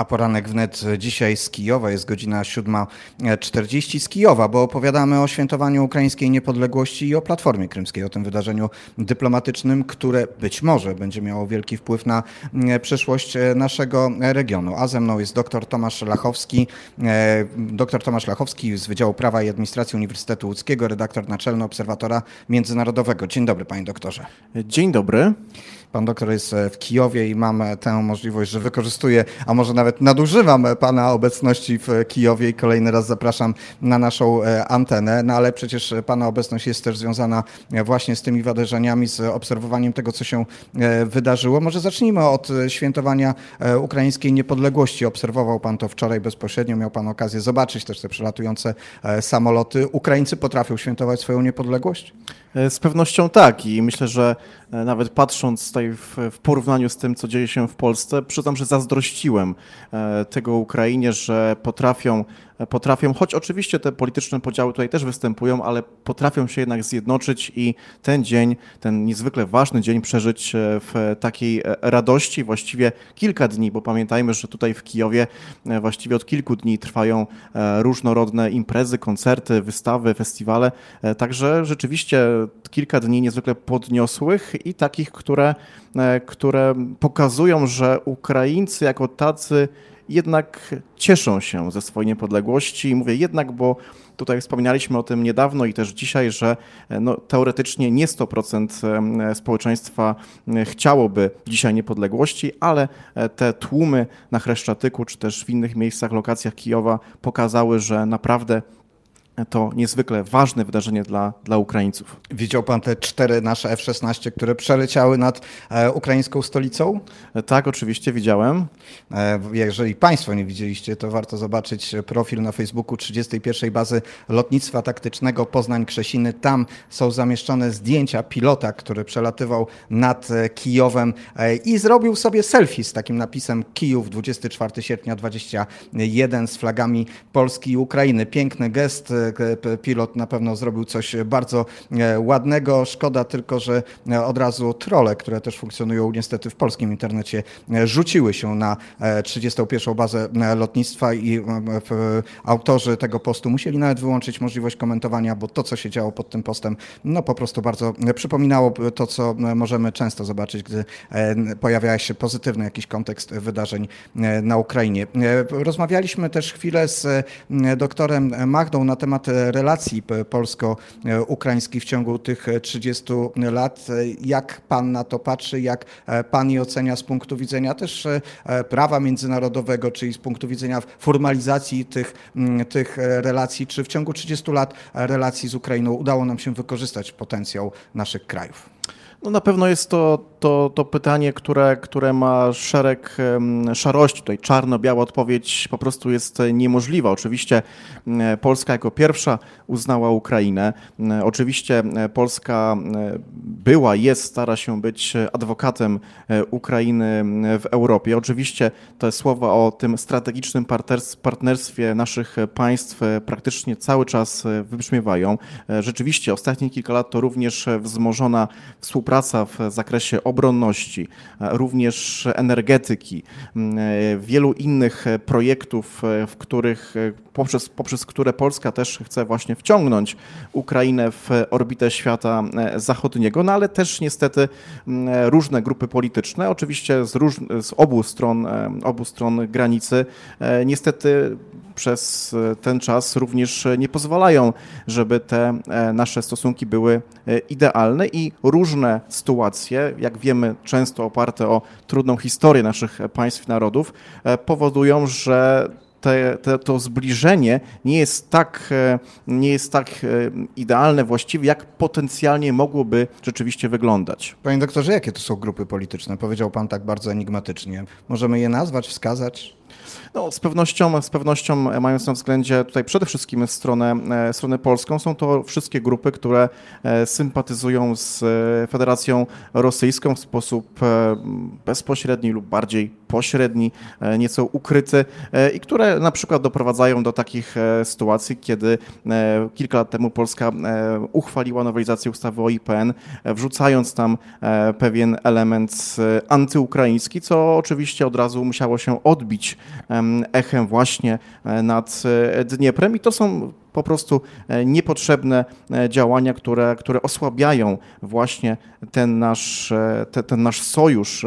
A poranek wnet dzisiaj z Kijowa, jest godzina 7.40 z Kijowa, bo opowiadamy o świętowaniu ukraińskiej niepodległości i o Platformie Krymskiej, o tym wydarzeniu dyplomatycznym, które być może będzie miało wielki wpływ na mm, przyszłość e, naszego regionu. A ze mną jest dr Tomasz Lachowski, e, dr Tomasz Lachowski z Wydziału Prawa i Administracji Uniwersytetu Łódzkiego, redaktor naczelny Obserwatora Międzynarodowego. Dzień dobry, panie doktorze. Dzień dobry. Pan doktor jest w Kijowie i mam tę możliwość, że wykorzystuję, a może nawet nadużywam Pana obecności w Kijowie i kolejny raz zapraszam na naszą e, antenę. No ale przecież Pana obecność jest też związana e, właśnie z tymi wydarzeniami, z obserwowaniem tego, co się e, wydarzyło. Może zacznijmy od świętowania ukraińskiej niepodległości. Obserwował Pan to wczoraj bezpośrednio, miał Pan okazję zobaczyć też te przelatujące samoloty. Ukraińcy potrafią świętować swoją niepodległość? Z pewnością tak i myślę, że nawet patrząc tutaj w, w, porównaniu z tym, co dzieje się w Polsce, przyznam, że zazdrościłem tego Ukrainie, że potrafią potrafią, choć oczywiście te polityczne podziały tutaj też występują, ale potrafią się jednak zjednoczyć i ten dzień, ten niezwykle ważny dzień przeżyć e, w takiej e, radości, właściwie kilka dni, bo pamiętajmy, że tutaj w Kijowie e, właściwie od kilku dni trwają różnorodne imprezy, koncerty, wystawy, festiwale, także rzeczywiście kilka dni niezwykle podniosłych i takich, które, które pokazują, że Ukraińcy jako tacy jednak cieszą się ze swojej niepodległości. Mówię jednak, bo tutaj wspominaliśmy o tym niedawno i też dzisiaj, że e, no, teoretycznie nie 100% społeczeństwa chciałoby dzisiaj niepodległości, ale e, te tłumy na Chreszczatyku czy też w innych miejscach, lokacjach Kijowa pokazały, że naprawdę to niezwykle ważne wydarzenie dla, dla Ukraińców. Widział pan te cztery nasze F-16, które przeleciały nad e, ukraińską stolicą? Tak, oczywiście widziałem. E, jeżeli państwo nie widzieliście, to warto zobaczyć profil na Facebooku 31. Bazy Lotnictwa Taktycznego Poznań-Krzesiny. Tam są zamieszczone zdjęcia pilota, który przelatywał nad e, Kijowem e, i zrobił sobie selfie z takim napisem Kijów 24 sierpnia 21 z flagami Polski i Ukrainy. Piękny gest, e, pilot na pewno zrobił coś bardzo e, ładnego. Szkoda tylko, że e, od razu trole, które też funkcjonują niestety w polskim internecie, e, rzuciły się na 31. bazę lotnictwa i autorzy tego postu musieli nawet wyłączyć możliwość komentowania, bo to, co się działo pod tym postem, no po prostu bardzo przypominało to, co możemy często zobaczyć, gdy pojawia się pozytywny jakiś kontekst wydarzeń na Ukrainie. Rozmawialiśmy też chwilę z doktorem Magdą na temat temat relacji polsko-ukraińskich w ciągu tych 30 lat. Jak pan na to patrzy, jak pan je ocenia z punktu widzenia też prawa międzynarodowego, czyli z punktu widzenia formalizacji tych, tych relacji, czy w ciągu 30 lat relacji z Ukrainą udało nam się wykorzystać potencjał naszych krajów? No na pewno jest to, to, to pytanie, które, które ma szereg szarości. Tutaj czarno-biała odpowiedź po prostu jest niemożliwa. Oczywiście Polska jako pierwsza uznała Ukrainę. Oczywiście Polska była, jest, stara się być adwokatem e, Ukrainy w Europie. Oczywiście te słowa o tym strategicznym partnerstwie naszych państw e, praktycznie cały czas e, wybrzmiewają. Rzeczywiście ostatnie kilka lat to również wzmożona współpraca współpraca w zakresie obronności, również energetyki, wielu innych projektów, w których, poprzez, poprzez które Polska też chce właśnie wciągnąć Ukrainę w orbitę świata zachodniego, no ale też niestety różne grupy polityczne, oczywiście z, róż, z obu, stron, obu stron granicy, niestety przez ten czas również nie pozwalają, żeby te nasze stosunki były idealne i różne sytuacje, jak wiemy, często oparte o trudną historię naszych państw narodów, e, powodują, że te, te, to zbliżenie nie jest, tak, e, nie jest tak e, idealne właściwie, jak potencjalnie mogłoby rzeczywiście wyglądać. Panie doktorze, jakie to są grupy polityczne? Powiedział pan tak bardzo enigmatycznie. Możemy je nazwać, wskazać? No, z pewnością, z pewnością mając na względzie tutaj przede wszystkim stronę, e, stronę polską, są to wszystkie grupy, które e, sympatyzują z e, Federacją Rosyjską w sposób bezpośredni lub bardziej pośredni, nieco ukryty i które na przykład doprowadzają do takich sytuacji, kiedy kilka lat temu Polska uchwaliła nowelizację ustawy o IPN, wrzucając tam pewien element antyukraiński, co oczywiście od razu musiało się odbić echem właśnie nad Dnieprem. I to są po prostu e, niepotrzebne e, działania, które, które osłabiają właśnie ten nasz, e, te, ten nasz sojusz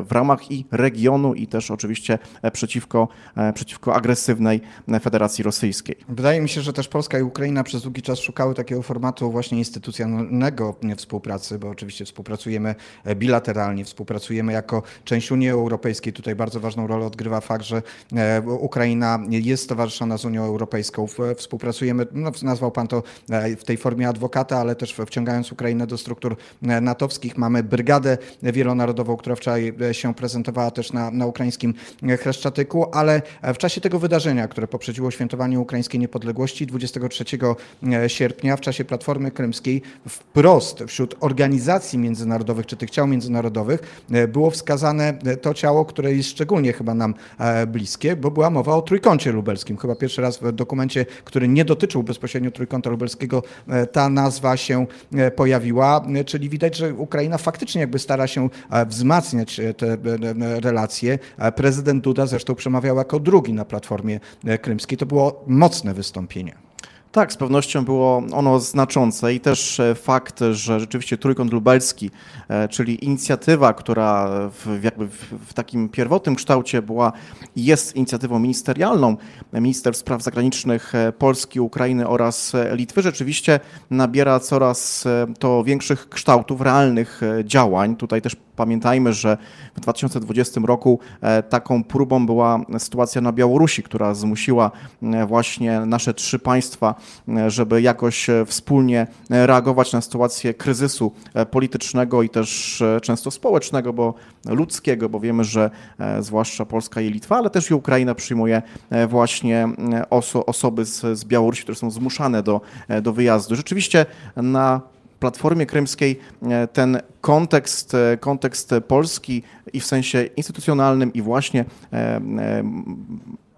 w ramach i regionu, i też oczywiście przeciwko, przeciwko agresywnej Federacji Rosyjskiej. Wydaje mi się, że też Polska i Ukraina przez długi czas szukały takiego formatu właśnie instytucjonalnego współpracy, bo oczywiście współpracujemy bilateralnie, współpracujemy jako część Unii Europejskiej. Tutaj bardzo ważną rolę odgrywa fakt, że Ukraina jest stowarzyszona z Unią Europejską. Współpracujemy współpracujemy, no, nazwał pan to e, w tej formie adwokata, ale też wciągając Ukrainę do struktur e, natowskich. Mamy Brygadę Wielonarodową, która wczoraj e, się prezentowała też na, na ukraińskim Chreszczatyku, ale w czasie tego wydarzenia, które poprzedziło świętowanie ukraińskiej niepodległości 23 sierpnia, w czasie Platformy Krymskiej, wprost wśród organizacji międzynarodowych, czy tych ciał międzynarodowych, było wskazane to ciało, które jest szczególnie chyba nam bliskie, bo była mowa o trójkącie lubelskim. Chyba pierwszy raz w dokumencie, który nie dotyczył bezpośrednio Trójkąta Lubelskiego, e, ta nazwa się e, pojawiła, e, czyli widać, że Ukraina faktycznie jakby stara się wzmacniać te relacje. Prezydent Duda zresztą przemawiał jako drugi na Platformie Krymskiej. To było mocne wystąpienie. Tak, z pewnością było ono znaczące i też e, fakt, że rzeczywiście Trójkąt Lubelski, e, czyli inicjatywa, która w, jakby w, w takim pierwotnym kształcie była jest inicjatywą ministerialną Ministerstw Spraw Zagranicznych e, Polski, Ukrainy oraz Litwy, rzeczywiście nabiera coraz to większych kształtów, realnych działań. Tutaj też pamiętajmy, że w 2020 roku taką próbą była sytuacja na Białorusi, która zmusiła właśnie nasze trzy państwa żeby jakoś e, wspólnie e, reagować na sytuację kryzysu e, politycznego i też często społecznego, bo ludzkiego, bo wiemy, że zwłaszcza Polska i Litwa, ale też i Ukraina przyjmuje właśnie oso osoby z, z Białorusi, które są zmuszane do, do wyjazdu. Rzeczywiście na Platformie Krymskiej ten kontekst, kontekst polski i w sensie instytucjonalnym i właśnie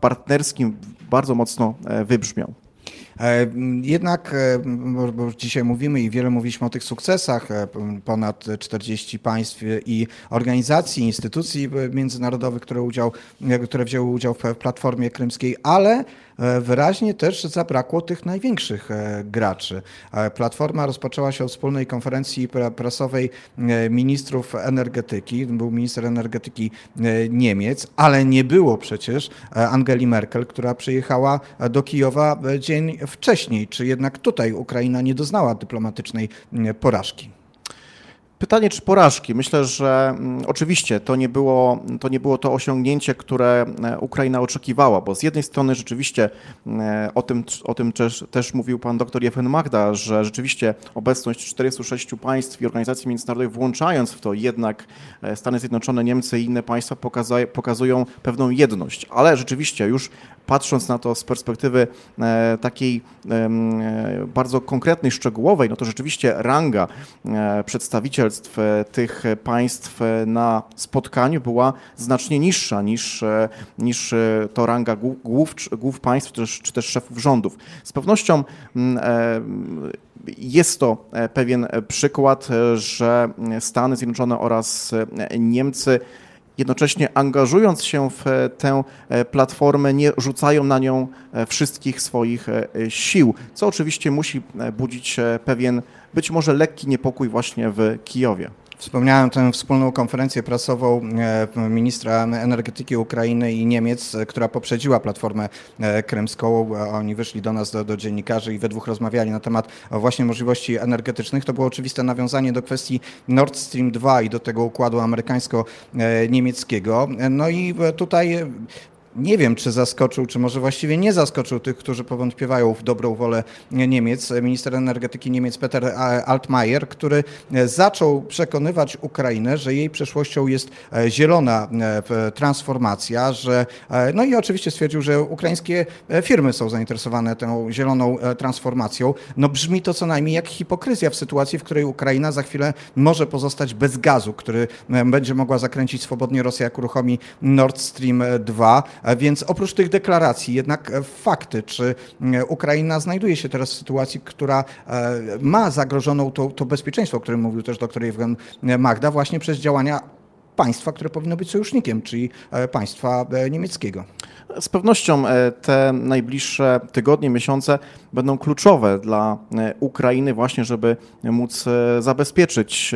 partnerskim bardzo mocno wybrzmiał. E, jednak, e, bo dzisiaj mówimy i wiele mówiliśmy o tych sukcesach, e, ponad 40 państw i organizacji, instytucji międzynarodowych, które, udział, które wzięły udział w Platformie Krymskiej, ale E, wyraźnie też zabrakło tych największych e, graczy. E, Platforma rozpoczęła się od wspólnej konferencji prasowej ministrów energetyki. Był minister energetyki Niemiec, ale nie było przecież Angeli Merkel, która przyjechała do Kijowa dzień wcześniej. Czy jednak tutaj Ukraina nie doznała dyplomatycznej porażki? Pytanie, czy porażki? Myślę, że mm, oczywiście to nie, było, to nie było to osiągnięcie, które e, Ukraina oczekiwała, bo z jednej strony rzeczywiście e, o tym, o tym też, też mówił pan dr Jefen Magda, że rzeczywiście obecność 46 państw i organizacji międzynarodowych, włączając w to jednak e, Stany Zjednoczone, Niemcy i inne państwa pokazują pewną jedność, ale rzeczywiście już patrząc na to z perspektywy takiej bardzo konkretnej, szczegółowej, no to rzeczywiście ranga e, tych państw na spotkaniu była znacznie niższa niż, niż to ranga głów, głów państw czy też, czy też szefów rządów. Z pewnością jest to pewien przykład, że Stany Zjednoczone oraz Niemcy jednocześnie angażując się w e, tę e, platformę, nie rzucają na nią e, wszystkich swoich sił, co oczywiście musi budzić pewien, być może lekki niepokój właśnie w Kijowie. Wspomniałem tę wspólną konferencję prasową ministra energetyki Ukrainy i Niemiec, która poprzedziła Platformę Krymską. Oni wyszli do nas, do, do, dziennikarzy i we dwóch rozmawiali na temat właśnie możliwości energetycznych. To było oczywiste nawiązanie do kwestii Nord Stream 2 i do tego układu amerykańsko-niemieckiego. No i tutaj nie wiem, czy zaskoczył, czy może właściwie nie zaskoczył tych, którzy powątpiewają w dobrą wolę Niemiec. Minister energetyki Niemiec Peter Altmaier, który zaczął przekonywać Ukrainę, że jej przeszłością jest e, zielona e, transformacja, że e, no i oczywiście stwierdził, że ukraińskie firmy są zainteresowane tą zieloną transformacją. No brzmi to co najmniej jak hipokryzja w sytuacji, w której Ukraina za chwilę może pozostać bez gazu, który będzie mogła zakręcić swobodnie Rosja, jak uruchomi Nord Stream 2. Więc oprócz tych deklaracji, jednak e, fakty, czy e, Ukraina znajduje się teraz w sytuacji, która e, ma zagrożoną to, to bezpieczeństwo, o którym mówił też dr Jewgen Magda, właśnie przez działania państwa, które powinno być sojusznikiem, czyli e, państwa e, niemieckiego. Z pewnością e, te najbliższe tygodnie, miesiące będą kluczowe dla Ukrainy, właśnie żeby móc zabezpieczyć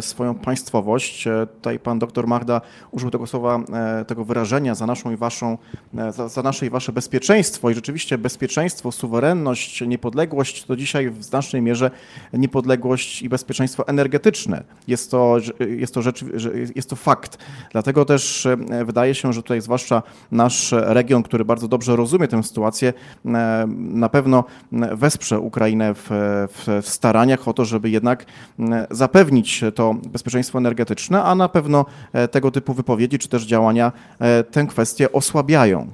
swoją państwowość. Tutaj pan doktor Magda użył tego słowa, tego wyrażenia za naszą i waszą, za, za nasze i wasze bezpieczeństwo. I rzeczywiście bezpieczeństwo, suwerenność, niepodległość to dzisiaj w znacznej mierze niepodległość i bezpieczeństwo energetyczne. Jest to, jest to, rzecz, jest to fakt. Dlatego też e, wydaje się, że tutaj zwłaszcza nasz region, który bardzo dobrze rozumie tę sytuację, e, na pewno wesprze Ukrainę w, w, staraniach o to, żeby jednak zapewnić to bezpieczeństwo energetyczne, a na pewno e, tego typu wypowiedzi czy też działania tę kwestię osłabiają.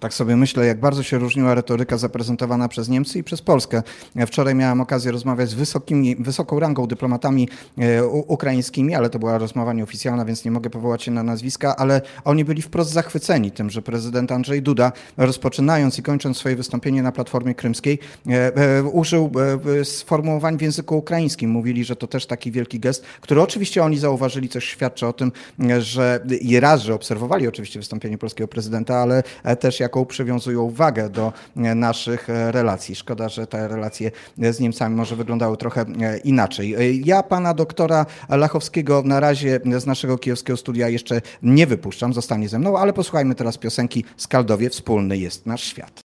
Tak sobie myślę, jak bardzo się różniła retoryka zaprezentowana przez Niemcy i przez Polskę. Wczoraj miałem okazję rozmawiać z wysokimi, wysoką rangą dyplomatami e, ukraińskimi, ale to była rozmowa nieoficjalna, więc nie mogę powołać się na nazwiska, ale oni byli wprost zachwyceni tym, że prezydent Andrzej Duda, rozpoczynając i kończąc swoje wystąpienie na Platformie Krymskiej, e, e, użył sformułowań w języku ukraińskim. Mówili, że to też taki wielki gest, który oczywiście oni zauważyli, coś świadczy o tym, że i raz, że obserwowali oczywiście wystąpienie polskiego prezydenta, ale też jaką przywiązują wagę do e, naszych e, relacji. Szkoda, że te relacje e, z Niemcami może wyglądały trochę inaczej. Ja pana doktora Lachowskiego na razie z naszego kijowskiego studia jeszcze nie wypuszczam, zostanie ze mną, ale posłuchajmy teraz piosenki Skaldowie, Wspólny jest nasz świat.